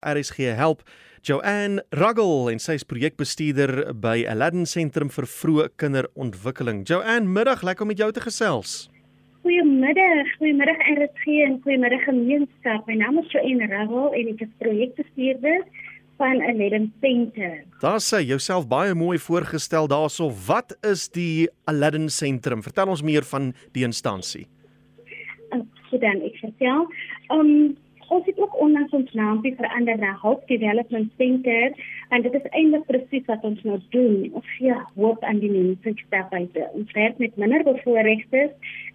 RSG help Joanne Ruggle en sy is projekbestuurder by Aladdin Sentrum vir vroeë kinderontwikkeling. Joanne, middag, lekker om met jou te gesels. Goeiemiddag, goeiemiddag RSG en goeiemiddag gemeenskap. My naam is Joanne Ruggle en ek is projekbestuurder van Aladdin Sentrum. Daar sê jouself baie mooi voorgestel daarso. Wat is die Aladdin Sentrum? Vertel ons meer van die instansie. Ek sê dan ek vertel. Um ons het ook onlangs ons naampie verander na Hope Development Center en dit is eintlik presies wat ons nou doen. Ons gee hoop aan die mense stap uit. Ons werk met minder bevoorregtes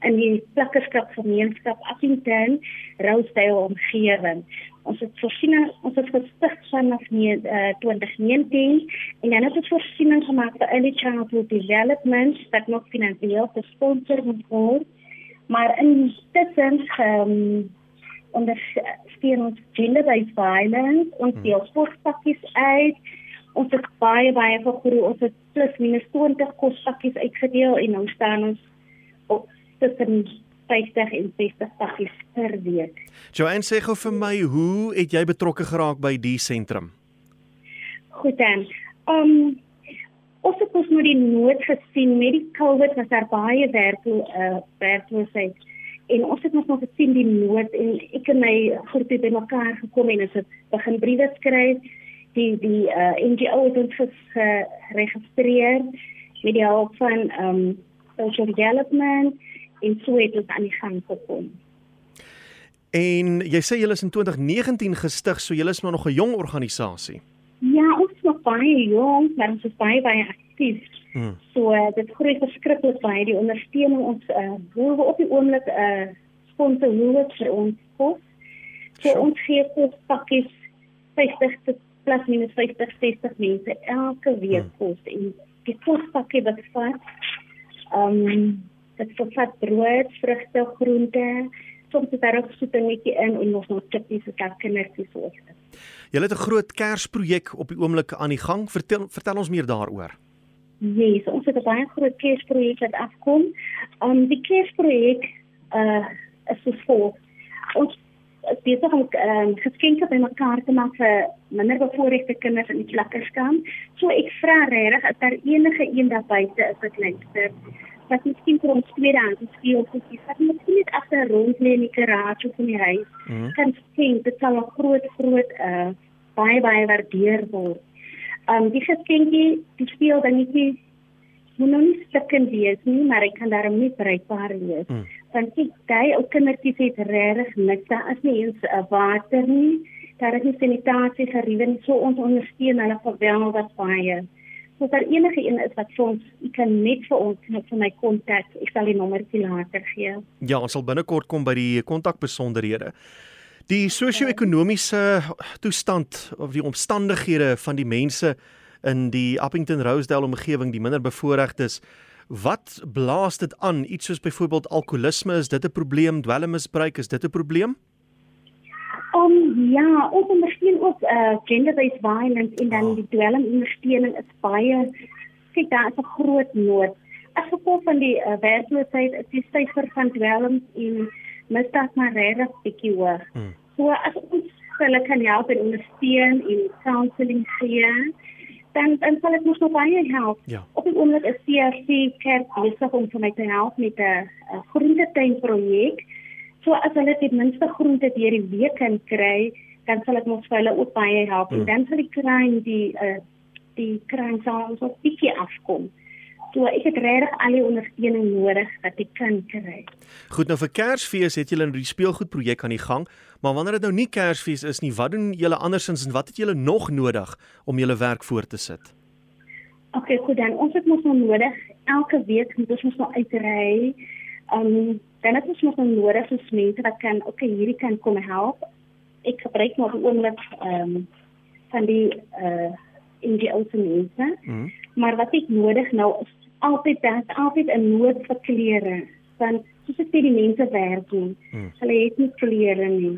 in die plakkerskap gemeenskap Appington, Rousdale omgewing. Ons het voorsiening ons het gestig vanaf nie, uh, 2019 en dan het ons voorsiening gemaak vir early childhood development wat nog finansiëel gesponsor moet word. Maar intussen ehm um, ondersteun ons gender-based violence, ons hmm. deel sportpakkies uit. Ons het baie baie vergroei. Ons het plus minus 20 kospakkies uitgedeel en nou staan ons op tussen 50 en 60 pakkies per week. Joanne sê gou vir my, hoe het jy betrokke geraak by die sentrum? Goed dan. Um ons het ons met die nood gesien met die COVID was daar baie werk uh werkloosheid en ons het nog gesien die nood en ek en my groep het bymekaar gekom en ons het begin briewe skryf die die uh, NGO het ons geregistreer met die hulp van um social development en so het ons aan die gang gekom. En jy sê julle is in 2019 gestig, so julle is maar nog 'n jong organisasie. Ja, ons is nog baie jong, maar ons is baie baie aktief. Hmm. So uh, dit groei verskriklik baie die ondersteuning ons uh hoe we op die oomblik uh sponsor hoe vir ons kos. So sure. ons gee kos pakkies 50 tot plus minus 50 60 mense elke week hmm. kos en die kospakkie wat vat um dit vat brood, vrugte, groente soms is daar ook so 'n netjie in en ons nog chippies vir kindertjies ook. Jy het 'n groot kersprojek op die oomblik aan die gang. Vertel vertel ons meer daaroor. Yes, ons het 'n baie groot kersprojek wat afkom. Um die kersprojek uh is so vol. Ons besig om um, geskenke bymekaar te maak vir minder bevoorregte kinders in die plakkerskamp. So ek vra regtig as daar enige een daar buite is wat luister wat miskien vir ons tweedehands speelgoedjies wat miskien net agter rond lê in die garage of in die huis mm -hmm. kan sien dit sal 'n groot groot uh baie baie waardeer word. Um die geskenkie, die speel dingetjie moet nou nie stukkend wees nie, maar ek kan daarom nie bruikbaar wees. Hmm. Want ek daai ou kindertjies het regtig niks, daar is nie eens uh, water nie. Daar is nie sanitasie geriewe nie, so ons ondersteun hulle wel wat baie. So vir enige een is wat ons, ek kan net vir ons net vir my kontak, ek sal die nommer later gee. Ja, ons sal binnekort kom by die kontakbesonderhede. Die sosio-ekonomiese toestand of die omstandighede van die mense in die Appington Rosedale omgewing, die minderbevoorregtes, wat blaas dit aan? Iets soos byvoorbeeld alkoholisme, is dit 'n probleem? Dwelmmisbruik, is dit 'n probleem? Um ja, ons ondersteun ook uh gender-based violence en dan oh. die dwelmondersteuning is baie kyk daar is 'n groot nood. As gevolg van die uh, werkloosheid is die syfer van dwelms en misdaad maar regtig bietjie hoog. Hmm. So as ons hulle kan help en ondersteun en counselling gee, dan dan sal dit ons nog baie help. Ja. Op die oomblik is CRC kerk besig om vir my te help met 'n groentetuin projek. So as hulle ten minste groente deur die week kan kry, dan sal dit ons vir hulle ook baie help. Hmm. En dan sal die kraai die uh, die kraai sal ons ook bietjie afkom. So ek het regtig al die ondersteuning nodig wat ek kan kry. Goed, nou vir Kersfees het julle die speelgoedprojek aan die gang, maar wanneer dit nou nie Kersfees is nie, wat doen julle andersins en wat het julle nog nodig om julle werk voort te sit? OK, goed dan. Ons het mos nou nodig elke week moet ons mos nou uitry. Um dan het ons mos nou nodig vir mense wat kan OK, hierdie kan kom help. Ek gebruik nou die oomblik um van die uh in die outenese. Mm. Maar wat ek nodig nou is altyd dat altyd 'n nood vir klere want soos ek sê die mense werk nie. Hmm. Hulle het nie klere nie.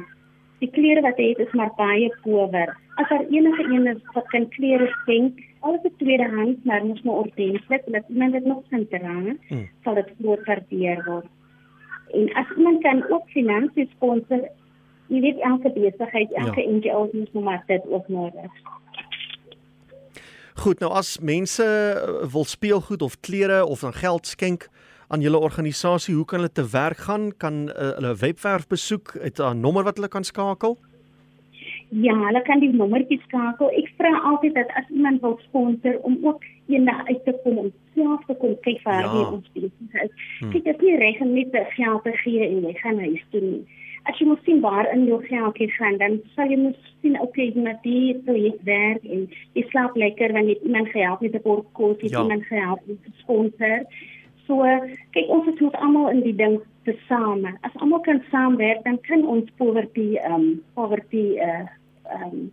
Die klere wat hulle het is maar baie power. As daar enige een is wat kan klere skenk, alles is tweedehands, maar mos maar ordentlik, dat iemand dit nog kan dra, hmm. sal dit groot waardeer word. En as iemand kan ook finansies sponsor, jy weet elke besigheid, elke ja. NGO nou maar dit ook nodig. Goed, nou as mense uh, wil speelgoed of klere of dan geld skenk aan julle organisasie, hoe kan hulle te werk gaan? Kan uh, hulle webwerf besoek? Het 'n nommer wat hulle kan skakel? Ja, hulle kan die nommertjie skakel. Ek vra altyd dat as iemand wil sponsor om ook eendag uit te kom om self te kom kyk vir ja. ons besigheid. Hmm. Kyk, dit is nie reg om net geld te gee en jy gaan huis toe nie. As jy moet sien waar in jou geld gaan, dan sal jy moet sien okay, maar die projek werk en jy slaap lekker wanneer iemand gehelp met 'n bord kos, ja. iemand gehelp met 'n sponsor. So, kyk ons is moet almal in die ding te same. As almal kan saamwerk, dan kan ons poverty ehm um, poverty uh ehm um,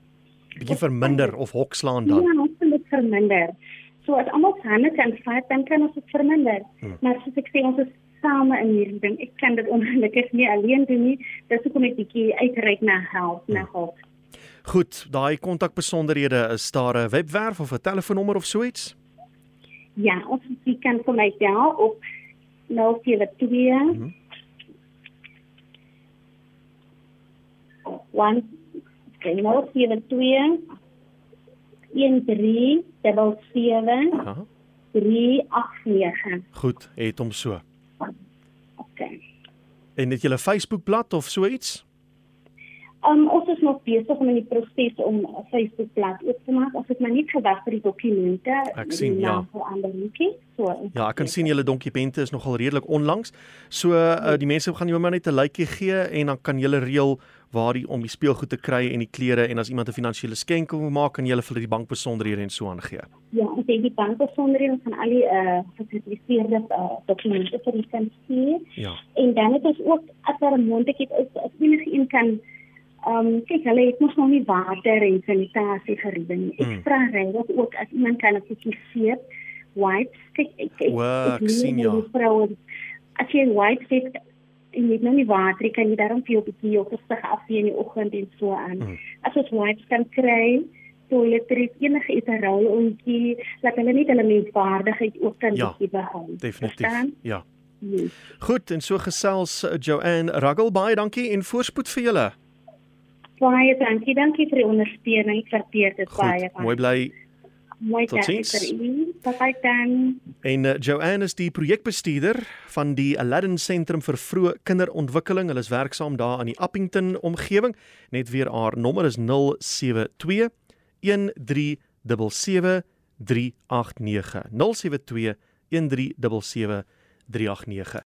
bietjie verminder of hokslaan dan. Ja, ons moet verminder. So as almal same kan vat, dan kan ons dit verminder. Hmm. Maar soos ek sê, ons is same in hierdie ding. Ek kan dit ongelukkig nie alleen doen nie. Dis hoekom ek bietjie uitreik na help, na hmm. hulp. Goed, daai kontakbesonderhede is daar 'n webwerf of 'n telefoonnommer of so iets? Ja, ons kan vir my bel op 072 mm -hmm. 1 072 1377 389. Goed, het hom so. En het jy 'n Facebookblad of so iets? Um, ons is nog besig om in die proses om 'n Facebook bladsy oop te maak. Ons het maar net gewag vir die dokumente. Ek sien ja. So, ja, ek kan sien julle dokumente is nogal redelik onlangs. So uh, die mense gaan jou maar net 'n likeie gee en dan kan julle reël waar die om die speelgoed te kry en die klere en as iemand 'n finansiële skenking wil maak kan julle vir die bank besonderhede en so aangee. Ja, ons het die bank besonderhede van al die uh gesertifiseerde uh, dokumente vir die kan stuur. Ja. En dan het ons ook as daar 'n moontlikheid is as enige een kan Ehm um, kyk hulle het mos nog nie water en sanitasie geriewe nie. Ek mm. vra regtig ook as iemand kan assosieer wipes. Kyk ek ek, ek, ek sien ja. Vroue, as jy wipes het en jy het nou nie water, kan jy daarom jou bietjie jou gesig afvee in die oggend en so aan. Mm. As ons wipes kan kry toiletries enige iets rol ontjie dat hulle nie hulle menswaardigheid ook kan ja, behou. Definitief. Verstaan? Ja. Yes. Goed, en so gesels uh, Joanne Ruggle baie dankie en voorspoed vir julle. Baie dankie. Dankie vir die ondersteuning. Ek waardeer dit baie. Mooi bly. Mooi tot sins. Bye dan. En uh, Joanne is die projekbestuurder van die Aladdin Sentrum vir vroeë kinderontwikkeling. Hulle is werksaam daar aan die Appington omgewing. Net weer haar nommer is 072 1377 389 072 1377 389